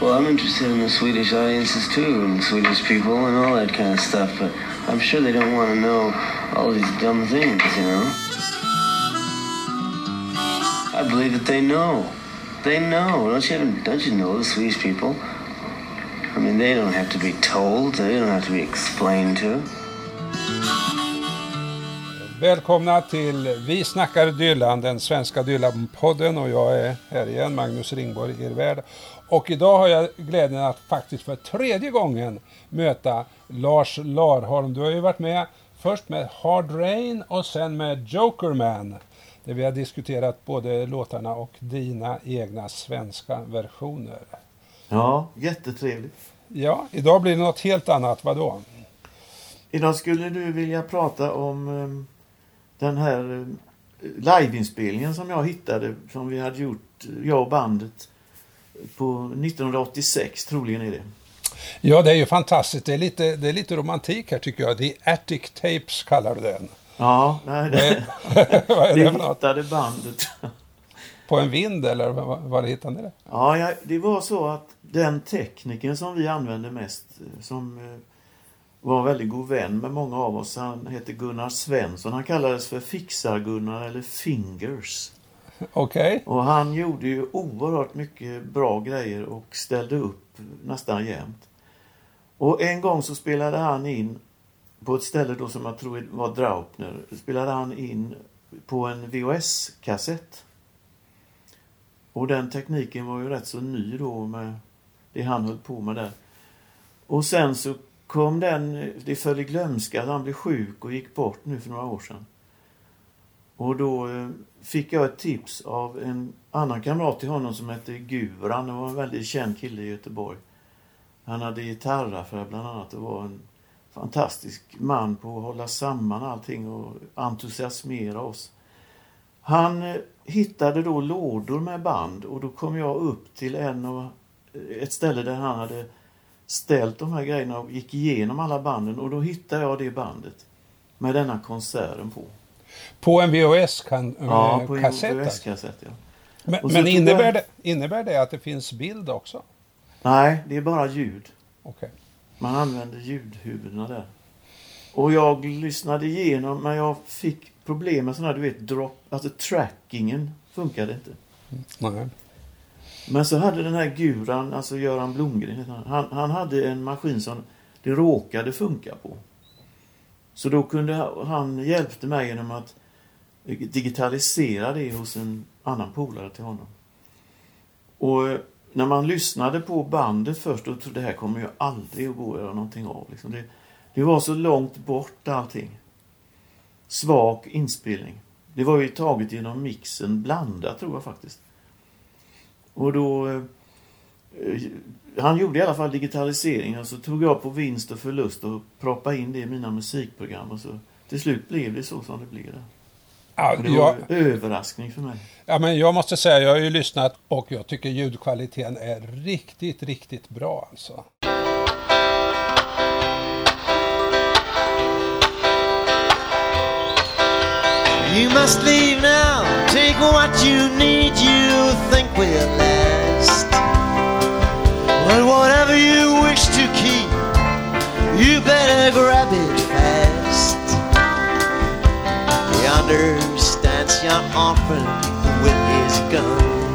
Well, I'm interested in the Swedish audiences too, and Swedish people and all that kind of stuff, but I'm sure they don't want to know all these dumb things, you know? I believe that they know. They know. Don't you, don't you know the Swedish people? I mean, they don't have to be told. They don't have to be explained to. Välkomna till Vi snackar Dylan, den svenska Dylan-podden och jag är här igen, Magnus Ringborg, er värd. Och idag har jag glädjen att faktiskt för tredje gången möta Lars Larholm. Du har ju varit med först med Hard Rain och sen med Jokerman. Där vi har diskuterat både låtarna och dina egna svenska versioner. Ja, jättetrevligt. Ja, idag blir det något helt annat. Vadå? Idag skulle du vilja prata om um, den här um, liveinspelningen som jag hittade, som vi hade gjort, jag och bandet, på 1986, troligen är det. Ja, det är ju fantastiskt. Det är lite, det är lite romantik här tycker jag. The Attic Tapes kallar du den. Ja, nej, det, är det det hittade bandet. På en vind eller vad, vad hittade ni det? Ja, ja, det var så att den tekniken som vi använde mest, eh, som eh, var en väldigt god vän med många av oss, han hette Gunnar Svensson. Han kallades för Fixar-Gunnar eller Fingers. Okay. Och han gjorde ju oerhört mycket bra grejer och ställde upp nästan jämt. Och en gång så spelade han in på ett ställe då som jag tror var Draupner, spelade han in på en VHS-kassett. Och den tekniken var ju rätt så ny då med det han höll på med där. Och sen så kom den, det föll i glömska, att han blev sjuk och gick bort nu för några år sedan. Och då eh, fick jag ett tips av en annan kamrat till honom som hette Guran. Det var en väldigt känd kille i Göteborg. Han hade gitarraffär bland annat och var en fantastisk man på att hålla samman allting och entusiasmera oss. Han eh, hittade då lådor med band och då kom jag upp till en och, eh, ett ställe där han hade ställt de här grejerna och gick igenom alla banden och då hittade jag det bandet med denna konserten på. På en VHS-kassett? Ja, på en alltså. VHS-kassett. Ja. Men, men innebär, det, innebär det att det finns bild också? Nej, det är bara ljud. Okej. Man använder ljudhuvudena där. Och jag lyssnade igenom, men jag fick problem med sådana här, du vet, drop, alltså trackingen funkade inte. Nej. Men så hade den här guran, alltså Göran Blomgren, han, han hade en maskin som det råkade funka på. Så då kunde han hjälpte mig genom att digitalisera det hos en annan polare till honom. Och eh, när man lyssnade på bandet först, då trodde det här kommer ju aldrig att gå att göra någonting av. Liksom det, det var så långt bort allting. Svag inspelning. Det var ju taget genom mixen blandat tror jag faktiskt. Och då... Eh, eh, han gjorde i alla fall digitaliseringen och så tog jag på vinst och förlust och proppade in det i mina musikprogram. Och så till slut blev det så som det blev. Där. Ja, det jag, var en överraskning för mig. ja, men jag måste säga, jag har ju lyssnat och jag tycker ljudkvaliteten är riktigt, riktigt bra alltså. You must leave now. Take what you need. Your orphan with his gun,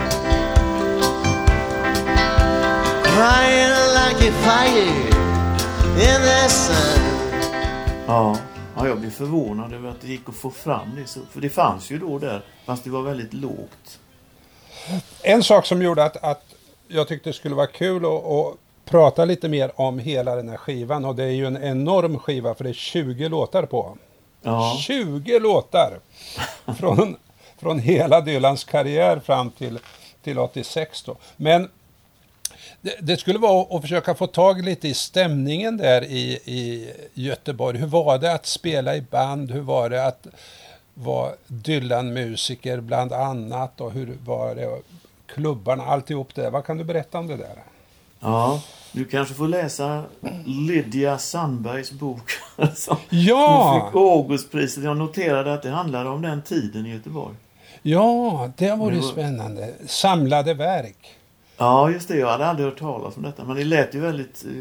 crying like a fire in the sun. Ja, ja, jag blev förvånad över att det gick att få fram det. Så, för det fanns ju då där, fast det var väldigt lågt. En sak som gjorde att, att jag tyckte det skulle vara kul att, att prata lite mer om hela den här skivan och det är ju en enorm skiva för det är 20 låtar på. Ja, 20 låtar! Från, från hela Dylans karriär fram till, till 86 då. Men det, det skulle vara att försöka få tag lite i stämningen där i, i Göteborg. Hur var det att spela i band? Hur var det att vara Dylan-musiker bland annat? Och hur var det klubbarna, alltihop det. Vad kan du berätta om det där? ja. Du kanske får läsa Lydia Sandbergs bok. som Ja! Hon fick Augustpriset. Jag noterade att det handlade om den tiden i Göteborg. Ja, det vore Det ju var- spännande. Samlade verk. Ja, just det. Jag hade aldrig hört talas om detta. Men det lät ju väldigt... eh,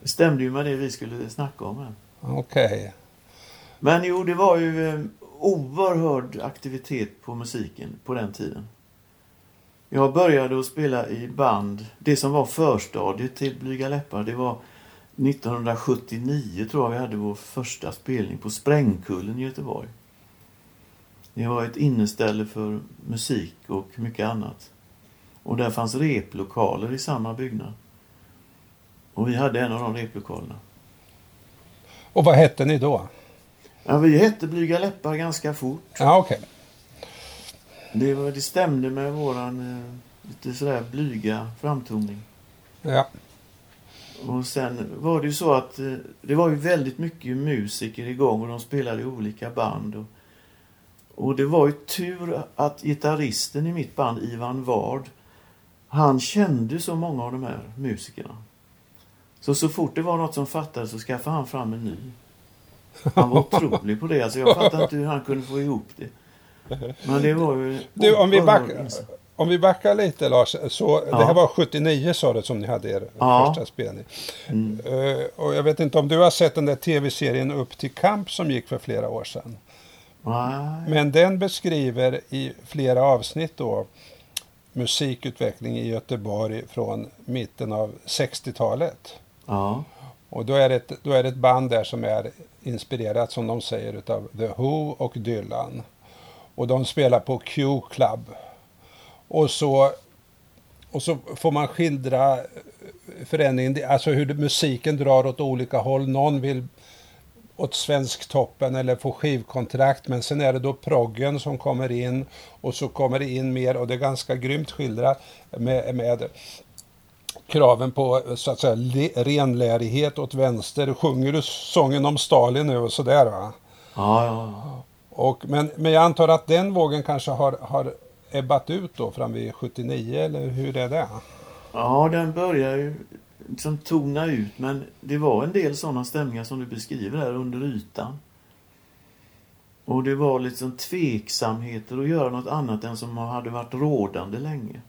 Det stämde ju med det vi skulle snacka om. Okej. Men jo, det var ju eh, oerhörd aktivitet på musiken på den tiden. Jag började att spela i band. Det som var förstadiet till Blyga läppar, det var 1979 tror jag vi hade vår första spelning på Sprängkullen i Göteborg. Det var ett inneställe för musik och mycket annat. Och där fanns replokaler i samma byggnad. Och vi hade en av de replokalerna. Och vad hette ni då? Ja, vi hette Blyga läppar ganska fort. Ja, okej. Det, var, det stämde med våran eh, lite sådär blyga framtoning. Ja. Och sen var det ju så att eh, det var ju väldigt mycket musiker igång och de spelade i olika band. Och, och det var ju tur att gitarristen i mitt band, Ivan Ward, han kände så många av de här musikerna. Så så fort det var något som fattades så skaffade han fram en ny. Han var otrolig på det. Alltså jag fattar inte hur han kunde få ihop det. Men det var ju... Du, om vi, oerhörd back, insats. om vi backar lite Lars. Så Ja. Det här var 79 sa du som ni hade er Ja. första spelning. Mm. Eh, och jag vet inte om du har sett den där tv-serien Upp till kamp som gick för flera år sedan. Nej. Men den beskriver i flera avsnitt då musikutveckling i Göteborg från mitten av 60-talet. Ja. Och då är, det ett, då är det ett band där som är inspirerat, som de säger, utav The Who och Dylan. Och de spelar på Q Club. Och så, och så får man skildra förändringen, alltså hur musiken drar åt olika håll. Någon vill åt Svensktoppen eller få skivkontrakt, men sen är det då proggen som kommer in och så kommer det in mer och det är ganska grymt skildrat med, med kraven på så att säga le- renlärighet åt vänster. Sjunger du sången om Stalin nu och sådär va? Ja, ja. Och, men, men jag antar att den vågen kanske har, har ebbat ut då fram vid 79 eller hur är det? Ja, den börjar ju liksom tona ut men det var en del sådana stämningar som du beskriver här under ytan. Och det var liksom tveksamheter att göra något annat än som hade varit rådande länge.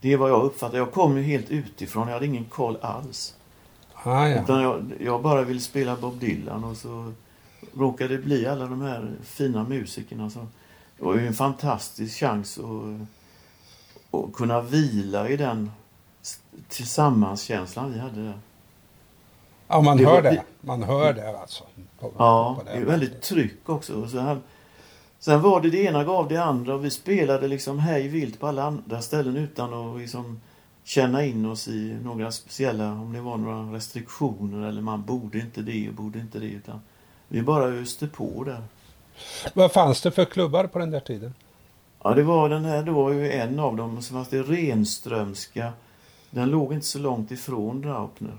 Det är vad jag uppfattar. Jag kom ju helt utifrån. Jag hade ingen koll alls. Ah, ja. Utan jag, jag bara ville spela Bob Dylan och så råkade det bli alla de här fina musikerna. Så det var ju en fantastisk chans att, att kunna vila i den tillsammanskänslan vi hade där. ja, man det hör var- det. Man hör det alltså. På, Ja, på det är väldigt tryck också. Och så här, sen var det det ena gav det andra och vi spelade liksom hej vilt på alla andra ställen utan att liksom känna in oss i några speciella, om det var några restriktioner eller man borde inte det och borde inte det. Utan vi bara öste på där. Vad fanns det för klubbar på den där tiden? Ja, det var den här, då var ju en av dem. Fanns det Renströmska. Den låg inte så långt ifrån Draupner.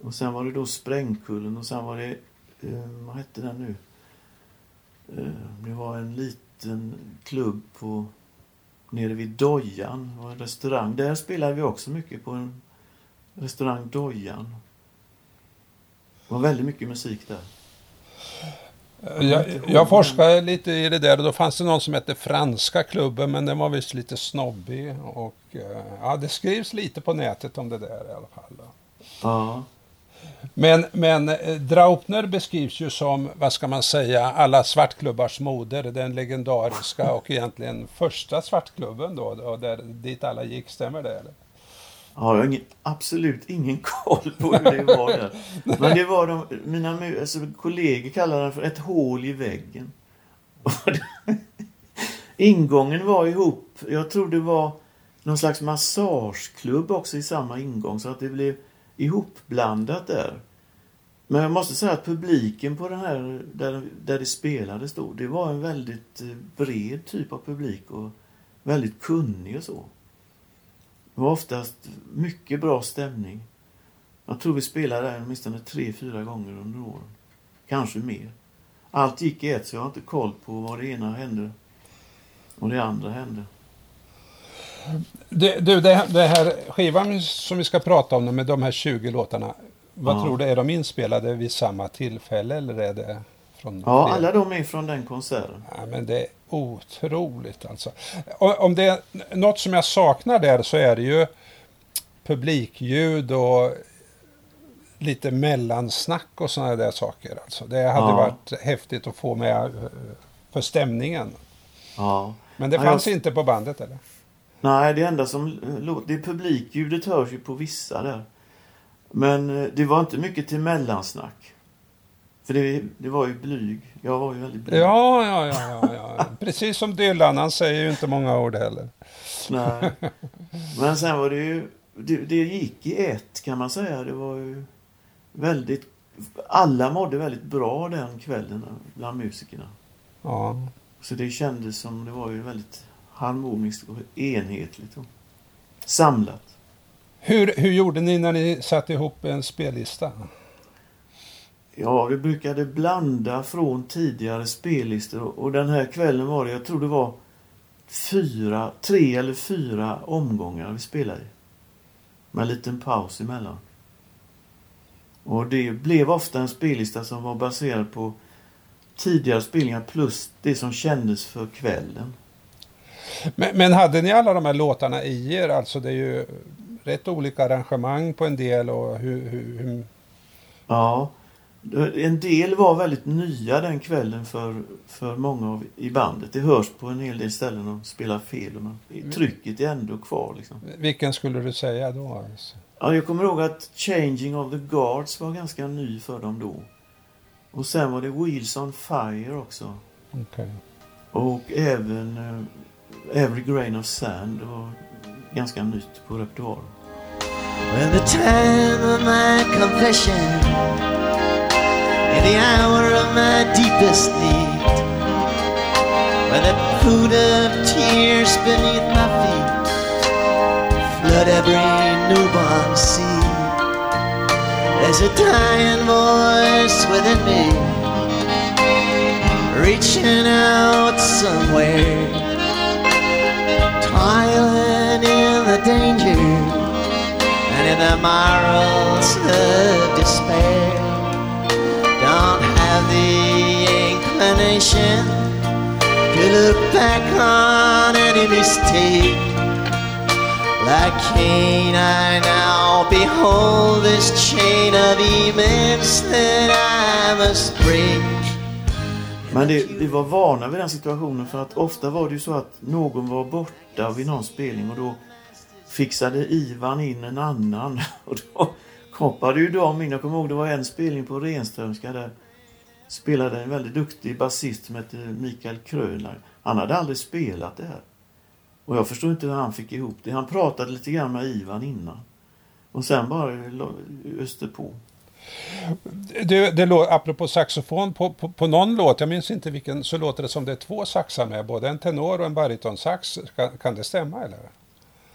Och sen var det då Sprängkullen och sen var det, eh, vad hette den nu? Eh, det var en liten klubb på nere vid Dojan. Var en restaurang. Där spelade vi också mycket på en restaurang Dojan. Det var väldigt mycket musik där. Jag, jag forskade lite i det där och då fanns det någon som hette Franska klubben men den var visst lite snobbig. Och, eh, ja, det skrivs lite på nätet om det där i alla fall. Ja. Men, men eh, Draupner beskrivs ju som, vad ska man säga, alla svartklubbars moder. Den legendariska och egentligen första svartklubben då, då där, dit alla gick. Stämmer det? Eller? Ja, jag har ingen, absolut ingen koll på hur det var där. Men det var de, mina alltså, kollegor kallade den för ett hål i väggen. Det- Ingången var ihop, jag tror det var någon slags massageklubb också i samma ingång så att det blev ihopblandat där. Men jag måste säga att publiken på den här, där, där det spelades då, det var en väldigt eh, bred typ av publik och väldigt kunnig och så. Det var oftast mycket bra stämning. Jag tror vi spelade där åtminstone tre, fyra gånger under åren. Kanske mer. Allt gick i ett så jag har inte koll på vad det ena hände och det andra hände. Du, du det, det här skivan som vi ska prata om nu med de här 20 låtarna. Vad Ja. tror du, är de inspelade vid samma tillfälle eller är det från Ja, fler? alla de är från den konserten. Ja, men det otroligt alltså. Om det är något som jag saknar där så är det ju publikljud och lite mellansnack och sådana där saker. Alltså. Det hade Ja. varit häftigt att få med eh, för stämningen. Ja. Men det fanns jag- inte på bandet eller? Nej, det enda som låter... Det publikljudet hörs ju på vissa där. Men eh, det var inte mycket till mellansnack. För det, det var ju blyg. Jag var ju väldigt blyg. Ja, ja, ja, ja, ja. Precis som Dylan, han säger ju inte många ord heller. Nej. Men sen var det ju... Det, det gick i ett kan man säga. Det var ju väldigt... Alla mådde väldigt bra den kvällen bland musikerna. Ja. Så det kändes som det var ju väldigt harmoniskt och enhetligt och samlat. Hur, hur gjorde ni när ni satte ihop en spellista? Ja, vi brukade blanda från tidigare spellistor och- den här kvällen var det, jag tror det var fyra, tre eller fyra omgångar vi spelade i. Med en liten paus emellan. Och det blev ofta en spellista som var baserad på tidigare spelningar plus det som kändes för kvällen. Men, men hade ni alla de här låtarna i er? Alltså det är ju rätt olika arrangemang på en del och hur... hur, hur Ja. En del var väldigt nya den kvällen för, för många av, i bandet. Det hörs på en hel del ställen de spelar fel. Men trycket är ändå kvar. Liksom. vilken skulle du säga då? Alltså? Ja, jag kommer ihåg att Changing of the Guards var ganska ny för dem då. Och sen var det Wheels on Fire också. Okej. Och även eh, Every Grain of Sand var ganska nytt på repertoaren. In the hour of my deepest need, when the pool of tears beneath my feet flood every newborn seed, there's a dying voice within me, reaching out somewhere, toiling in the danger and in the morals of despair the inclination to look back on any mistake like Cain I now behold this chain of events that I must break Men det, vi var vana vid den situationen för att ofta var det ju så att någon var borta vid någon spelning och då fixade Ivan in en annan. Och då hoppade ju de in. Jag kommer ihåg det var en spelning på Renströmska där spelade en väldigt duktig basist som hette Mikael Krönlar. Han hade aldrig spelat det här. Och jag förstår inte hur han fick ihop det. Han pratade lite grann med Ivan innan. Och sen bara öste på. Det, det, lå- apropå saxofon, på, på, på någon låt, jag minns inte vilken, så låter det som det är två saxar med, både en tenor och en baritonsax. Kan, kan det stämma eller?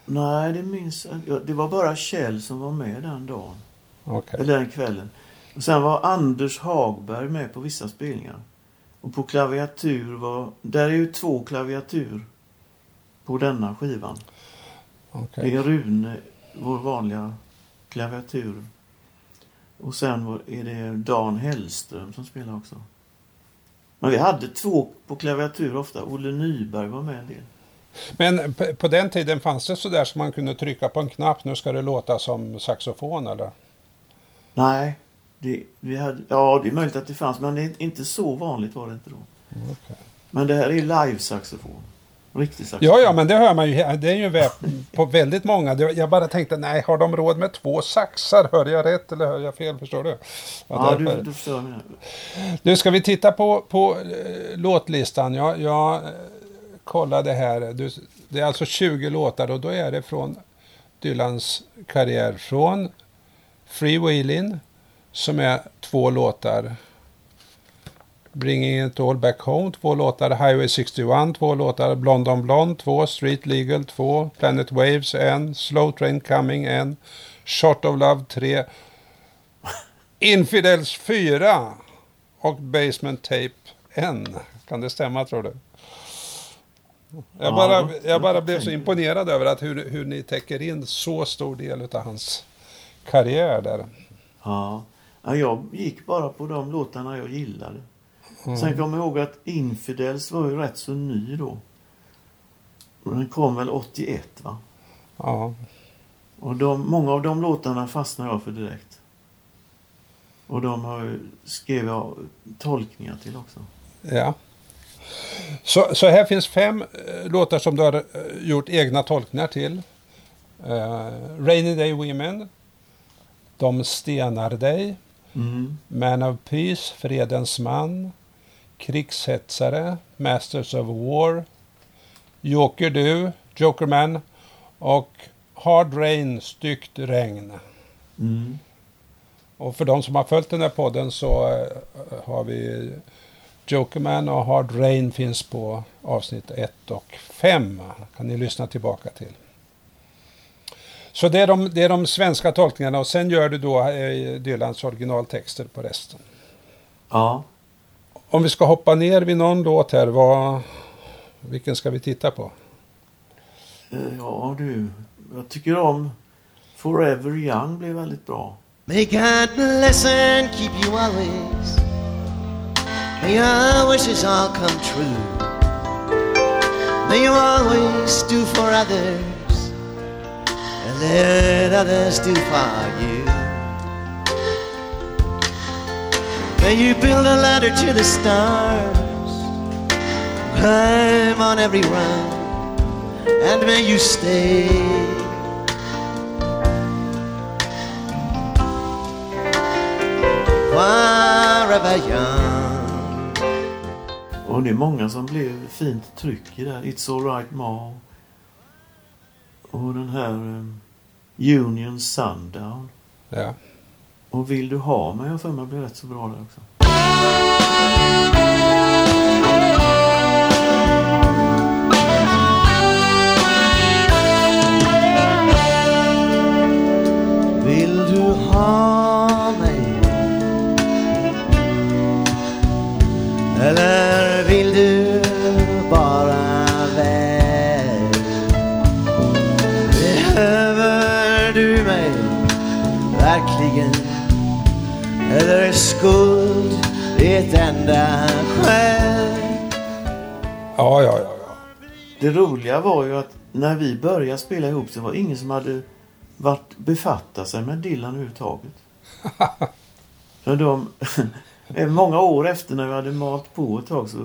Nej, det minns jag. Det var bara Kjell som var med den dagen. Okej. Eller den kvällen. Och sen var Anders Hagberg med på vissa spelningar. Och på klaviatur var... Där är ju två klaviatur på denna skivan. okej. Det är Rune, vår vanliga klaviatur. Och sen var, är det Dan Hellström som spelar också. Men vi hade två på klaviatur ofta. Olle Nyberg var med en del. Men på, den tiden fanns det sådär som man kunde trycka på en knapp, nu ska det låta som saxofon eller? Nej, det, vi hade, ja det är möjligt att det fanns men det är inte så vanligt var det inte då. Okej. Men det här är live-saxofon. Riktig saxofon. Ja, ja, men det hör man ju. Det är ju på väldigt många. Jag bara tänkte, nej, har de råd med två saxar? Hörde jag rätt eller hörde jag fel? Förstår du? Ja, du, du förstår menar. Nu ska vi titta på, på eh, låtlistan. Jag, jag eh, kollade här. Du, det är alltså 20 låtar och då är det från Dylans karriär. Från Free Wheeling som är två låtar. Bringing it all back home, två låtar. Highway 61, två låtar. Blonde on Blonde, två. Street Legal, två. Planet Waves, en. Slow Train Coming, en. Short of Love, tre. Infidels, fyra. Och Basement Tape, en. Kan det stämma tror du? Jag Ja, bara, jag bara blev så imponerad över att hur, hur ni täcker in så stor del av hans karriär där. Ja. Ja, jag gick bara på de låtarna jag gillade. Sen kommer jag ihåg att Infidels var ju rätt så ny då. Och Den kom väl 81 va? Ja. Och de, många av de låtarna fastnade jag för direkt. Och de har skrev jag tolkningar till också. ja. Så, så här finns fem eh, låtar som du har eh, gjort egna tolkningar till. Eh, Rainy Day Women, De stenar dig, Mm. Man of Peace, Fredens man, Krigshetsare, Masters of War, Joker du, Jokerman och Hard Rain, Styggt regn. Mm. Och för de som har följt den här podden så eh, har vi Jokerman och Hard Rain finns på avsnitt 1 och 5. kan ni lyssna tillbaka till. Så det är, de, det är de svenska tolkningarna och sen gör du då eh, Dylans originaltexter på resten. Ja. Om vi ska hoppa ner vid någon låt här, vad, vilken ska vi titta på? Eh, Ja du, jag tycker om Forever Young blev väldigt bra. May God bless and keep you always. May your wishes all come true. May you always do for others let others do for you. May you build a ladder to the stars, climb on every rung, and may you stay forever young. Och det är många som blev fint tryck i där. It's alright Ma. Och den här eh, Union Sundown. Ja. Och Vill du ha mig jag för mig blev rätt så bra där också. Vill du ha mig? Eller Eller är skuld ett enda skäl? Ja, ja, ja, ja. Det roliga var ju att när vi började spela ihop så var det ingen som hade varit befatta sig med Dylan överhuvudtaget. För de, många år efter när vi hade malt på ett tag så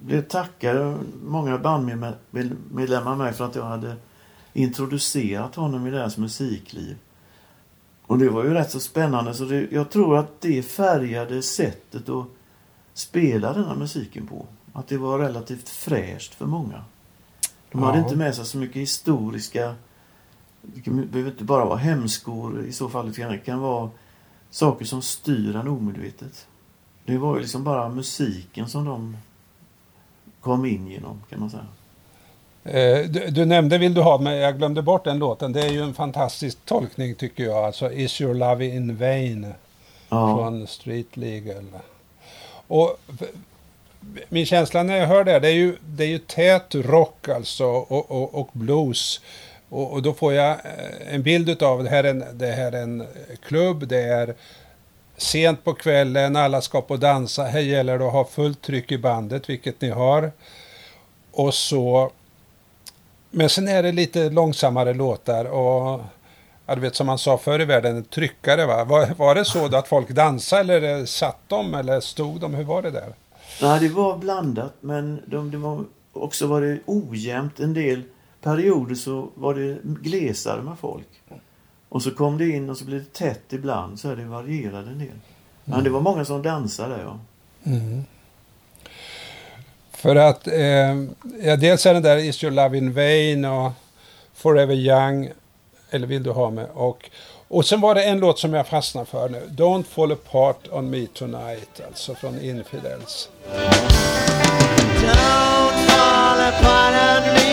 blev tackade många bandmedlemmar mig för att jag hade introducerat honom i deras musikliv. Och det var ju rätt så spännande så det, jag tror att det färgade sättet att spela denna musiken på. Att det var relativt fräscht för många. De hade Ja. inte med sig så mycket historiska... Det behöver inte bara vara hämskor i så fall. Det kan vara saker som styr en omedvetet. Det var ju liksom bara musiken som de kom in genom, kan man säga. Eh, Du, du nämnde Vill du ha mig, jag glömde bort den låten. Det är ju en fantastisk tolkning tycker jag. Alltså Is your love in vain Ja, från Street Legal. Och min känsla när jag hör det, det är ju, det är ju tät rock alltså och, och, och blues. Och, och då får jag eh, en bild av det här, är en, det här är en klubb, det är sent på kvällen, alla ska och dansa. Här gäller det att ha fullt tryck i bandet, vilket ni har. Och så... Men sen är det lite långsammare låtar och... Ja, du vet som man sa förr i världen, en tryckare va? Var, var det så då att folk dansade eller satt de eller stod de? Hur var det där? Nej, det var blandat men de, det var också var det ojämnt. En del perioder så var det glesare med folk. Och så kom det in och så blev det tätt ibland så det varierade en del. Men det var många som dansade ja. För att eh, ja, dels är den där Is your love in vain och Forever young, eller Vill du ha mig? Och, och sen var det en låt som jag fastnade för nu. Don't fall apart on me tonight, alltså från Infidels. Don't fall apart on me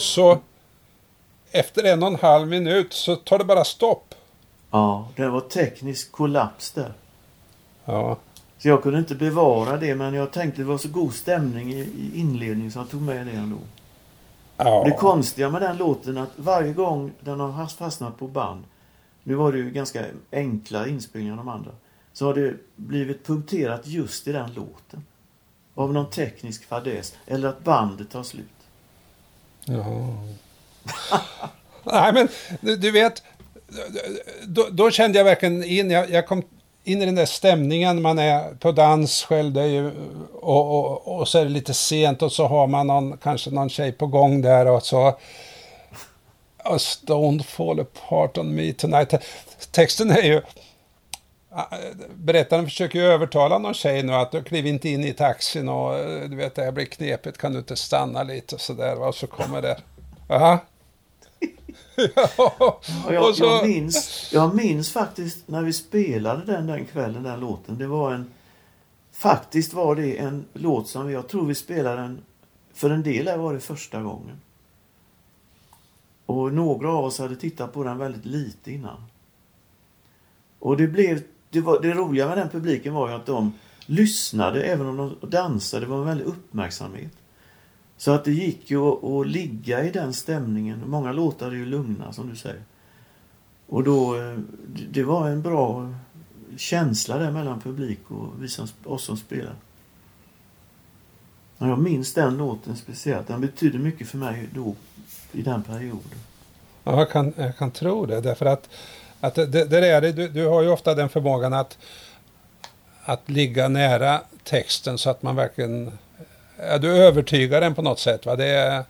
Och så efter en och en halv minut så tar det bara stopp. Ja, det var teknisk kollaps där. Ja, Så jag kunde inte bevara det men jag tänkte det var så god stämning i, inledningen så jag tog med det ändå. ja. Det konstiga med den låten att varje gång den har fastnat på band, nu var det ju ganska enkla inspelningar de andra, så har det blivit punkterat just i den låten. Av någon teknisk fadäs, eller att bandet tar slut. Jaha. Nej, men du, du vet, då, då kände jag verkligen in, jag, jag kom in i den där stämningen, man är på dans själv, det är ju, och, och, och så är det lite sent och så har man någon, kanske någon tjej på gång där och så A stone fall apart on me tonight. Texten är ju... Berättaren försöker ju övertala någon tjej nu att du kliv inte in i taxin och eh, du vet det här blir knepigt, kan du inte stanna lite och sådär och så kommer det... Aha. ja, jag, så, jag, minns, jag minns faktiskt när vi spelade den den kvällen, den låten. Det var en... Faktiskt var det en låt som jag tror vi spelade den, för en del var det första gången. Och några av oss hade tittat på den väldigt lite innan. Och det blev, det, var, det roliga med den publiken var ju att de lyssnade även om de dansade. Det var en väldig uppmärksamhet. Så att det gick ju att, att ligga i den stämningen. Många låtar är ju lugna som du säger. Och då, eh, det- var en bra känsla där mellan publik och vi som, oss som spelar. Jag minns den låten speciellt. Den betydde mycket för mig då, i den perioden. ja, jag, kan, jag kan tro det, därför att, att det, det är det, du, du har ju ofta den förmågan att, att ligga nära texten så att man verkligen... Ja, du övertygar den på något sätt. Va? Det, är,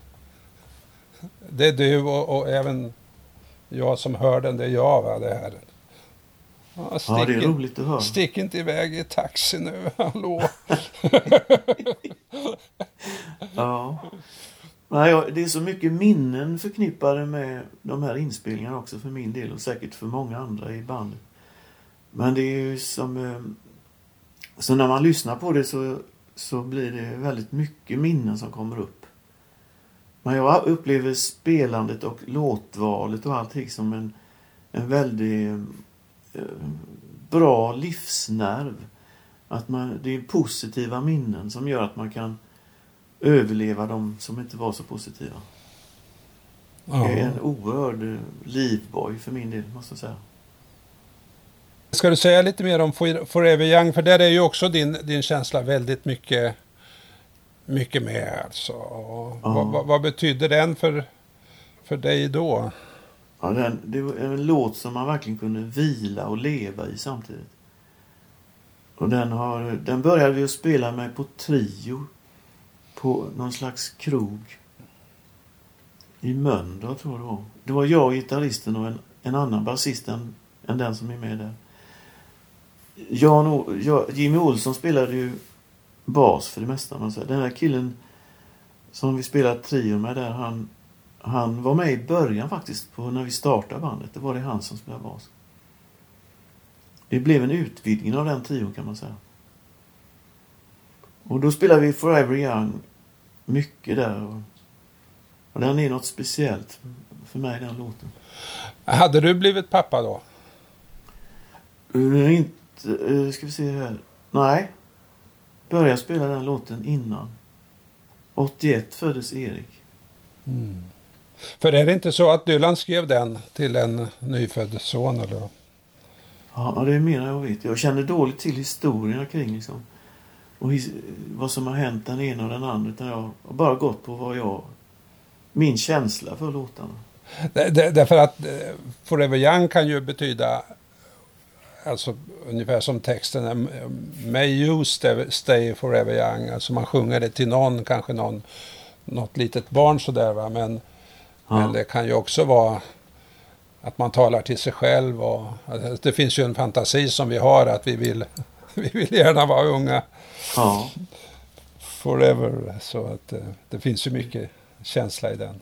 det är du och, och även jag som hör den, det är jag. Va? Det här. Ja, stick, Ja, det är roligt att höra. stick inte iväg i taxi nu, hallå. Ja. Nej, det är så mycket minnen förknippade med de här inspelningarna också för min del och säkert för många andra i bandet. Men det är ju som... Eh, så när man lyssnar på det så, så blir det väldigt mycket minnen som kommer upp. Men jag upplever spelandet och låtvalet och allting som en, en väldigt eh, bra livsnerv. Att man, det är positiva minnen som gör att man kan överleva de som inte var så positiva. Ja. Jag är en oerhörd eh, livboj för min del, måste jag säga. Ska du säga lite mer om For- Forever Young? För där är ju också din, din känsla väldigt mycket, mycket med. Alltså. Ja. vad, vad, vad betyder den för, för dig då? Ja, den, det var en låt som man verkligen kunde vila och leva i samtidigt. Och den, har, den började vi att spela med på trio. På någon slags krog. I Mölndal tror jag det var. Det var jag, gitarristen och en, en annan basist än, än den som är med där. Jan, O- ja, Jimmy Olsson spelade ju bas för det mesta. Man säger. Den här killen som vi spelade trio med där, han, han var med i början faktiskt, på när vi startade bandet. Det var det han som spelade bas. Det blev en utvidgning av den trion kan man säga. Och då spelade vi Forever Young mycket där. Och, den är något speciellt för mig, den låten. Hade du blivit pappa då? Uh, inte, uh, ska vi se här. Nej. Började spela den låten innan. 81 föddes Erik. För är det inte så att Dylan skrev den till en nyfödd son? Eller? Ja, det är mer jag vet. Jag känner dåligt till historierna kring liksom. Och vad som har hänt den ena och den andra. Utan jag har bara gått på vad jag... Min känsla för låtarna. Därför att eh, Forever Young kan ju betyda Alltså ungefär som texten är, May you stay, stay forever young. Alltså man sjunger det till någon, kanske någon, något litet barn sådär va. Men, Ja. men det kan ju också vara att man talar till sig själv. Och, alltså, det finns ju en fantasi som vi har att vi vill, vi vill gärna vara unga Ja, forever. Så att eh, det finns ju mycket känsla i den.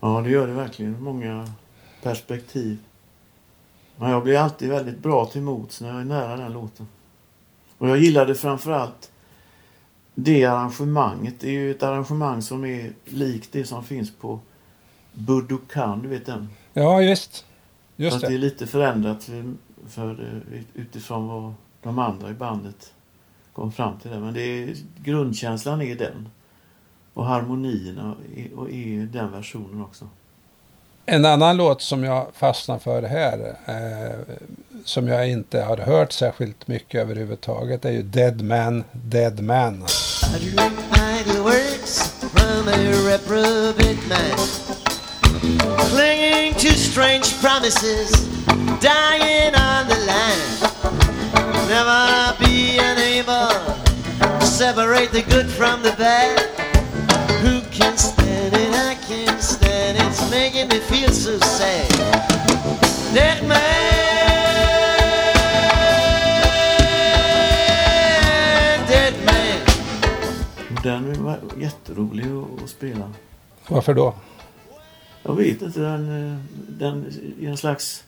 ja det gör det verkligen. Många perspektiv. Men jag blir alltid väldigt bra till mots när jag är nära den låten. Och jag gillade framförallt det arrangemanget, det är ju ett arrangemang som är likt det som finns på Budokan, du vet den? Ja, just. Just Fast det är det. lite förändrat för, för, eh, utifrån vad de andra i bandet kom fram till. Det. Men det är, grundkänslan är den. Och harmonierna är, och är den versionen också. En annan låt som jag fastnar för här, eh, som jag inte har hört särskilt mycket överhuvudtaget, är ju Dead Man, Dead man. Clinging to strange promises, dying on the line. Never be unable to separate the good from the bad. Who can stand it? I can stand it. It's making me feel so sad. Dead man, dead man. Den var jätterolig att, att spela. Varför då? Jag vet inte, den, eh, den är en slags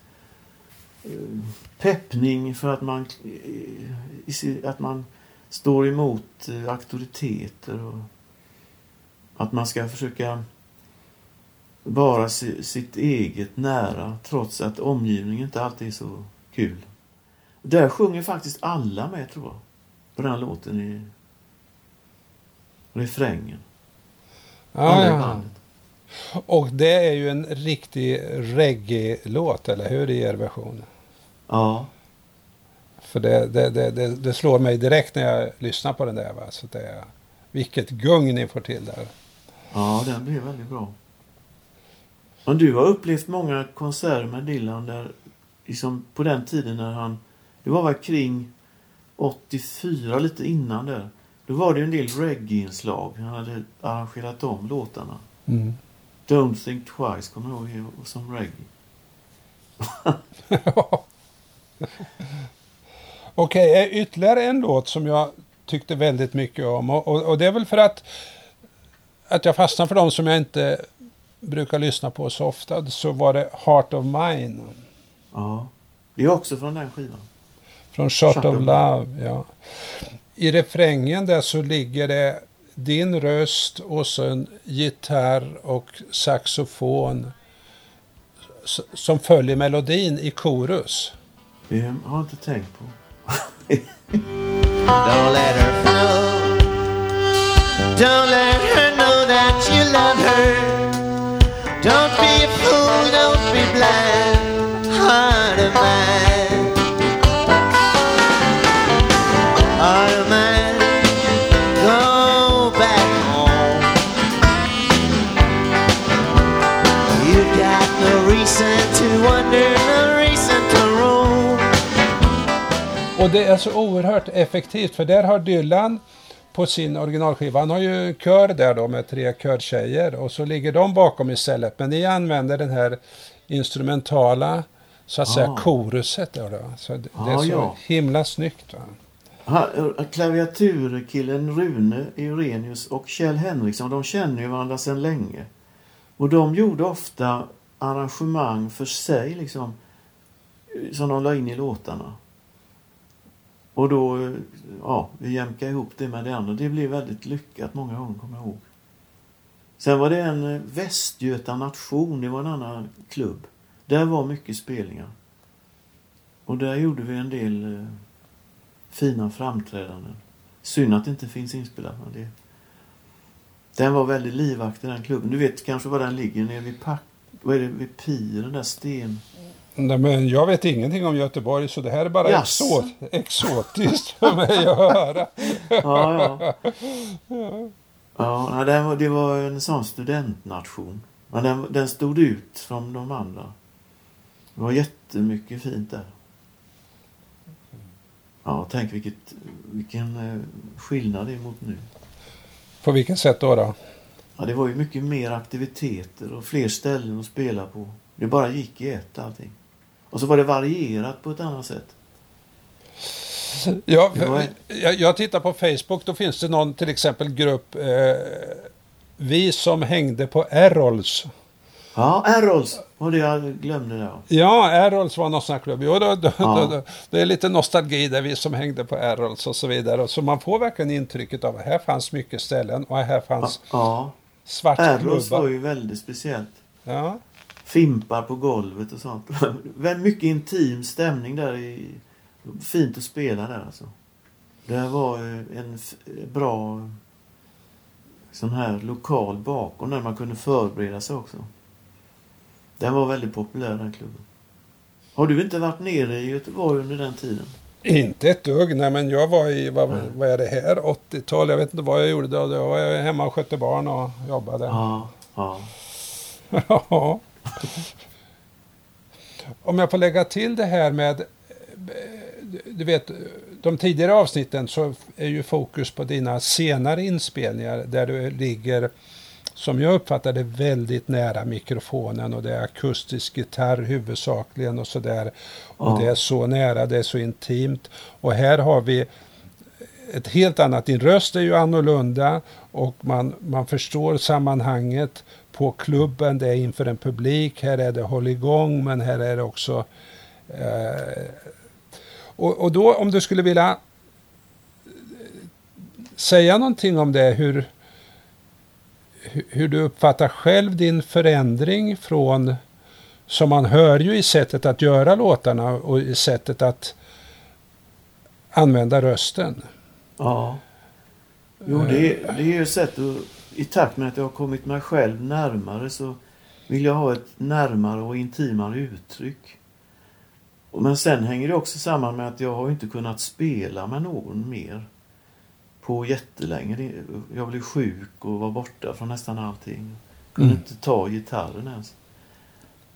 peppning för att man, eh, att man står emot eh, auktoriteter och att man ska försöka vara si- sitt eget nära trots att omgivningen inte alltid är så kul. Där sjunger faktiskt alla med tror jag. På den låten i refrängen. Ja, Alla i bandet. Och det är ju en riktig reggae-låt, eller hur, i er version? Ja. För det, det, det, det, slår mig direkt när jag lyssnar på den där. Va? Så det är, vilket gung ni får till där. Ja, den blev väldigt bra. Och du har upplevt många konserter med Dylan där, liksom på den tiden när han, det var väl kring 84, lite innan där. Då var det en del reggae-inslag. Han hade arrangerat om låtarna. Mm. Don't think twice, kommer jag ihåg, och som reggae. Okej, eh, ytterligare en låt som jag tyckte väldigt mycket om. Och, och, och det är väl för att, att jag fastnar för dem som jag inte brukar lyssna på så ofta. Så var det Heart of Mine. Ja. Det är också från den skivan. Från Shot, Shot of of Love. Ja. I refrängen där så ligger det din röst och så en gitarr och saxofon som följer melodin i korus. Det har jag inte tänkt på. Don't let her know. Don't let her know that you love her. Don't be a fool, don't be blind. Heart of mine. Och det är så oerhört effektivt för där har Dylan på sin originalskiva, han har ju en kör där då med tre körtjejer och så ligger de bakom istället. Men ni använder den här instrumentala, så att säga, Ah. koruset. Där då. Så det, det är Ah, så ja. himla snyggt. Va? Han- eh, Klaviaturkillen Rune Eurenius och Kjell Henriksson, de känner ju varandra sedan länge. Och de gjorde ofta arrangemang för sig, liksom, eh, som de la in i låtarna. Och då, ja, vi jämkade ihop det med det andra. Det blev väldigt lyckat många gånger, kommer jag ihåg. Sen var det en eh, Västgöta Nation, det var en annan klubb. Där var mycket spelningar. Och där gjorde vi en del eh, fina framträdanden. Synd att det inte finns inspelat. Men det... Den var väldigt livaktig den klubben. Du vet kanske var den ligger nere vid Pack... Vad är det? Vid Pi, den där sten... Nej, men jag vet ingenting om Göteborg så det här är bara Jaså? exot, exotiskt för mig att höra. Ja, ja. Ja, nej, den var, det var en sån studentnation. Men den, den stod ut från de andra. Det var jättemycket fint där. Ja, tänk vilket, vilken eh, skillnad det är mot nu. På vilket sätt då? då? Ja, det var ju mycket mer aktiviteter och fler ställen att spela på. Det bara gick i ett allting. Och så var det varierat på ett annat sätt. Ja, jag, jag tittar på Facebook, då finns det någon till exempel grupp eh, Vi som hängde på Errols. Ja, Errols. Var det jag glömde där? Ja, Errols var någon sån här klubb. Jo, då, då, Ja. då, då, det är lite nostalgi där vi som hängde på Errols och så vidare. Så man får verkligen intrycket av att här fanns mycket ställen och här fanns Ja. Erros svartklubbar. var ju väldigt speciellt. Ja. Fimpar på golvet och sånt. Väldigt mycket intim stämning där. I, fint att spela där alltså. Det var eh, en f- bra sån här lokal bakom där man kunde förbereda sig också. Den var väldigt populär den klubben. Har du inte varit nere i Göteborg under den tiden? Inte ett dugg. Nej, men jag var i, vad, Nej. vad är det här, 80-tal? Jag vet inte vad jag gjorde då. Då var jag hemma och skötte barn och jobbade. Ja. ja. Ja. Om jag får lägga till det här med, du vet, de tidigare avsnitten så är ju fokus på dina senare inspelningar där du ligger, som jag uppfattar det, väldigt nära mikrofonen och det är akustisk gitarr huvudsakligen och sådär. Och Ja. det är så nära, det är så intimt. Och här har vi ett helt annat, din röst är ju annorlunda och man, man förstår sammanhanget på klubben, det är inför en publik, här är det håll igång men här är det också eh, och, och då om du skulle vilja säga någonting om det, hur, hur- du uppfattar själv din förändring från, som man hör ju i sättet att göra låtarna och i sättet att använda rösten. Ja. Jo, det, är- det är ju ett sätt att... I takt med att jag har kommit mig själv närmare så vill jag ha ett närmare och intimare uttryck. Men sen hänger det också samman med att jag har inte kunnat spela med någon mer på jättelänge. Jag blev sjuk och var borta från nästan allting. Kunde Mm. inte ta gitarren ens.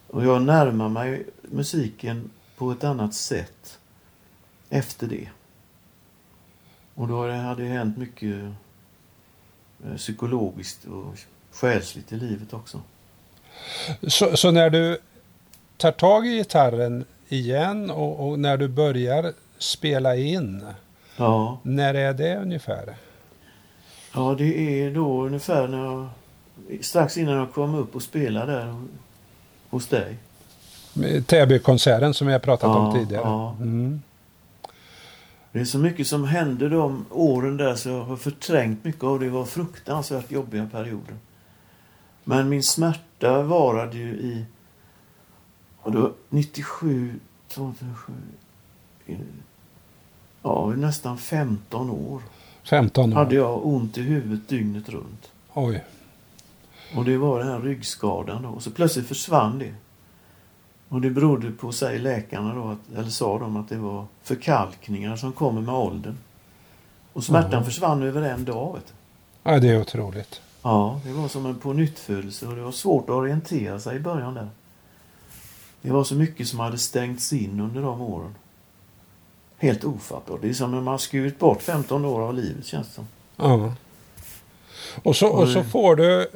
Och jag närmar mig musiken på ett annat sätt efter det. Och då hade det hänt mycket psykologiskt och själsligt i livet också. Så, så när du tar tag i gitarren igen och, och när du börjar spela in, Ja, när är det ungefär? ja det är då ungefär när jag, strax innan jag kom upp och spelade där hos dig. Täbykonserten som har pratat om Ja, tidigare. ja. Mm. Det är så mycket som hände de åren där så jag har förträngt mycket av det. Det var fruktansvärt jobbiga perioder. Men min smärta varade ju i... Och då 97, 2007... i- Ja, nästan 15 år 15 år. hade jag ont i huvudet dygnet runt. Oj. Och det var den här ryggskadan då. Och så plötsligt försvann det. Och det berodde på, säger läkarna då, att, eller sa de, att det var förkalkningar som kommer med åldern. Och smärtan Jaha. försvann över en dag. Vet. Ja, det är otroligt. Ja, det var som en pånyttfödelse och det var svårt att orientera sig i början där. Det var så mycket som hade stängts in under de åren. Helt ofattbart. Det är som när man skurit bort 15 år av livet känns det som. Ja. Och så, och så får du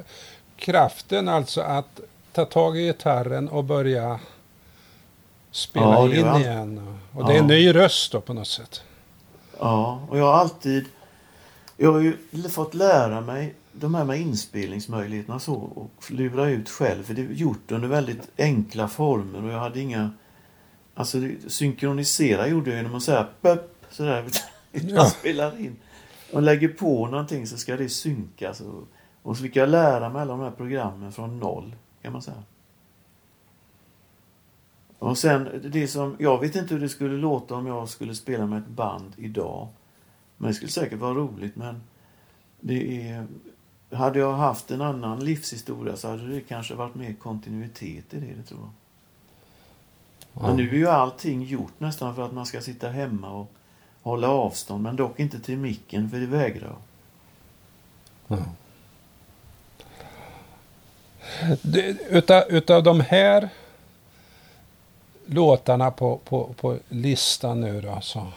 kraften alltså att ta tag i gitarren och börja spela Ja, in allt. igen. Och det är en ny röst då på något sätt. Ja, och jag har alltid... Jag har ju fått lära mig de här med inspelningsmöjligheterna så och lura ut själv. För det är gjort under väldigt enkla former och jag hade inga... Alltså synkronisera gjorde jag genom att säga pöpp sådär. Ja. Jag spelar in och lägger på någonting så ska det synkas. Och, och så fick jag lära mig alla de här programmen från noll kan man säga. Och sen det som, jag vet inte hur det skulle låta om jag skulle spela med ett band idag. Men det skulle säkert vara roligt men det är, hade jag haft en annan livshistoria så hade det kanske varit mer kontinuitet i det, det tror jag. Ja. Men nu är ju allting gjort nästan för att man ska sitta hemma och hålla avstånd men dock inte till micken för det vägrar jag. Det, utav, utav de här låtarna på, på, på listan nu då så.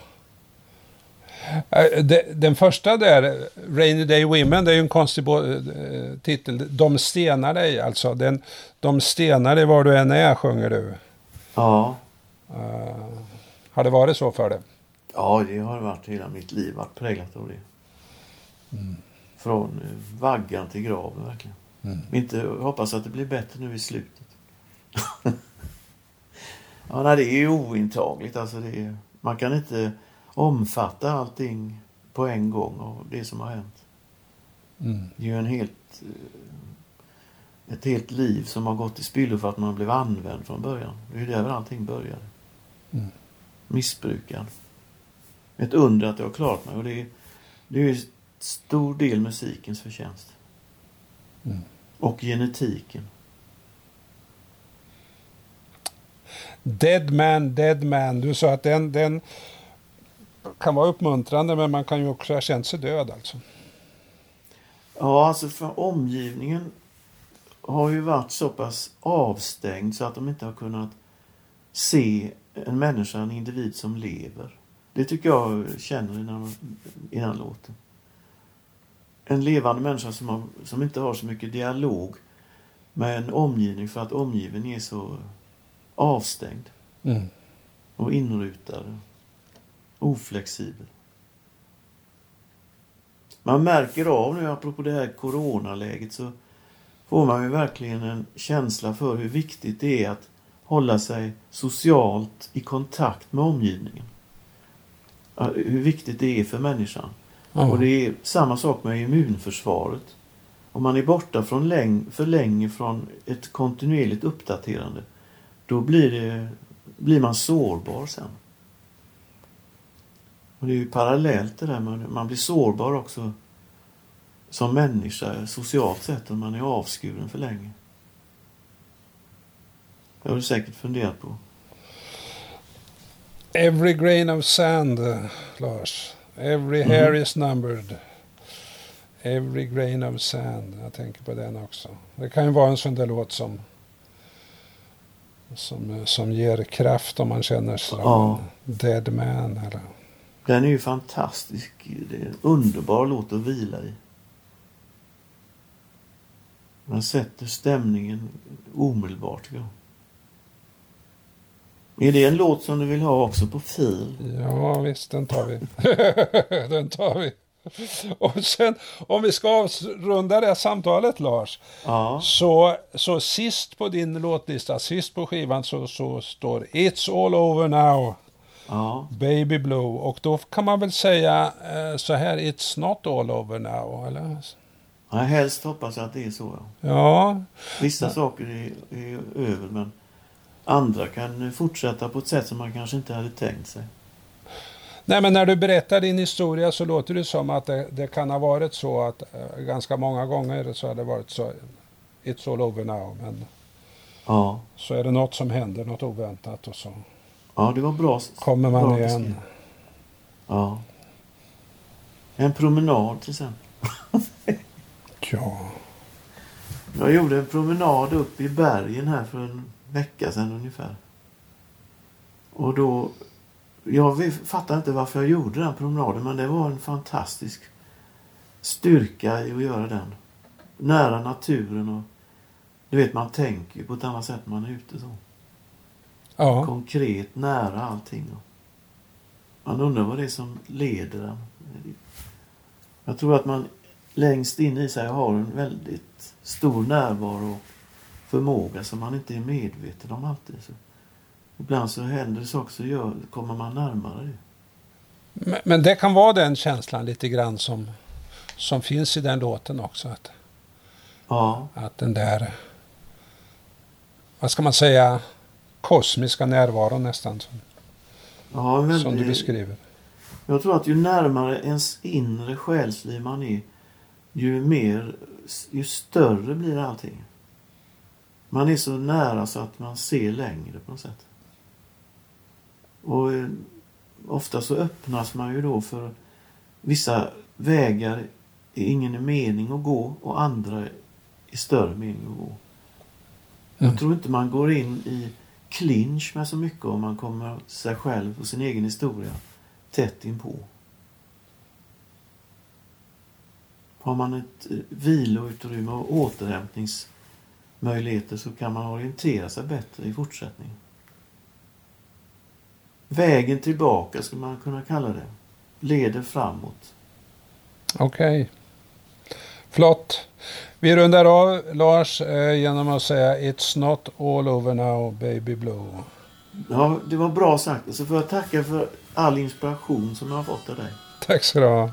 Eh, det- Den första där, Rainy Day Women, det är ju en konstig eh, titel. De stenar dig alltså. Den, de stenar dig var du än är, sjunger du. Ja, Eh, har det varit så för dig? ja det har varit hela mitt liv varit präglat av det. Från eh, vaggan till graven verkligen. Mm. Inte, hoppas att det blir bättre nu i slutet. Ja, nej, det är ju ointagligt. Alltså det är, man kan inte omfatta allting på en gång och det som har hänt. Mm. Det är ju en helt, eh, ett helt liv som har gått i spillo för att man blev använd från början. Det är ju där allting började. Mm. Missbrukad. Ett under att jag har klarat mig och det är, det är ju stor del musikens förtjänst. Mm. Och genetiken. Dead man, dead man. Du sa att den, den kan vara uppmuntrande men man kan ju också ha känt sig död alltså. Ja, alltså för omgivningen har ju varit så pass avstängd så att de inte har kunnat se en människa, en individ som lever. Det tycker jag känner innan, innan låten. En levande människa som, har, som inte har så mycket dialog med en omgivning för att omgivningen är så avstängd Mm. och inrutad. Oflexibel. Man märker av nu, apropå det här coronaläget, så får man ju verkligen en känsla för hur viktigt det är att hålla sig socialt i kontakt med omgivningen. Hur viktigt det är för människan. Ja. Och det är samma sak med immunförsvaret. Om man är borta från läng för länge från ett kontinuerligt uppdaterande, då blir, det, blir man sårbar sen. Och det är ju parallellt det där med man blir sårbar också som människa socialt sett om man är avskuren för länge. Det har du säkert funderat på. Every grain of sand, eh, Lars. Every Mhm. hair is numbered. Every grain of sand. Jag tänker på den också. Det kan ju vara en sån där låt som som, eh, som ger kraft om man känner sig som Ja. en dead man. Eller. Den är ju fantastisk. Det är en underbar låt att vila i. Den sätter stämningen omedelbart. jag. Är det en låt som du vill ha också på fil? Ja, visst, den tar vi. den tar vi. Och sen, om vi ska avrunda det här samtalet, Lars. Ja. Så, så sist på din låtlista, sist på skivan så, så står It's all over now, Ja. Baby Blue. Och då kan man väl säga eh, så här, It's not all over now, eller? ja helst hoppas jag att det är så. Ja. Ja, Vissa saker är, är över men andra kan fortsätta på ett sätt som man kanske inte hade tänkt sig. Nej men när du berättar din historia så låter det som att det, det kan ha varit så att eh, ganska många gånger så har det varit så, It's all over now, men Ja, så är det något som händer, något oväntat och så ja det var bra. kommer man bra igen. Ja. En promenad till exempel. Ja. Jag gjorde en promenad upp i bergen här för en vecka sedan ungefär. Och då... Jag fattar inte varför jag gjorde den promenaden men det var en fantastisk styrka i att göra den. Nära naturen och... Du vet, man tänker på ett annat sätt när man är ute så. Ja. Konkret, nära allting. Man undrar vad det är som leder en. Jag tror att man längst in i sig har en väldigt stor närvaro och förmåga som man inte är medveten om alltid. Så ibland så händer det saker så gör, kommer man närmare det. Men, men det kan vara den känslan lite grann som, som finns i den låten också. Att, Ja, att den där, vad ska man säga, kosmiska närvaron nästan som, ja en väldigt, som du beskriver. Jag tror att ju närmare ens inre själsliv man är, ju mer, ju större blir allting. Man är så nära så att man ser längre på något sätt. Och eh, ofta så öppnas man ju då för vissa vägar är ingen mening att gå och andra är större mening att gå. Mm. Jag tror inte man går in i clinch med så mycket om man kommer sig själv och sin egen historia tätt inpå. Har man ett eh, viloutrymme och återhämtningsmöjligheter så kan man orientera sig bättre i fortsättningen. Vägen tillbaka skulle man kunna kalla det. Leder framåt. Okej. Flott. Vi rundar av Lars eh, genom att säga It's not all over now baby blue. Ja, det var bra sagt. Så får jag tacka för all inspiration som jag har fått av dig. Tack ska du ha.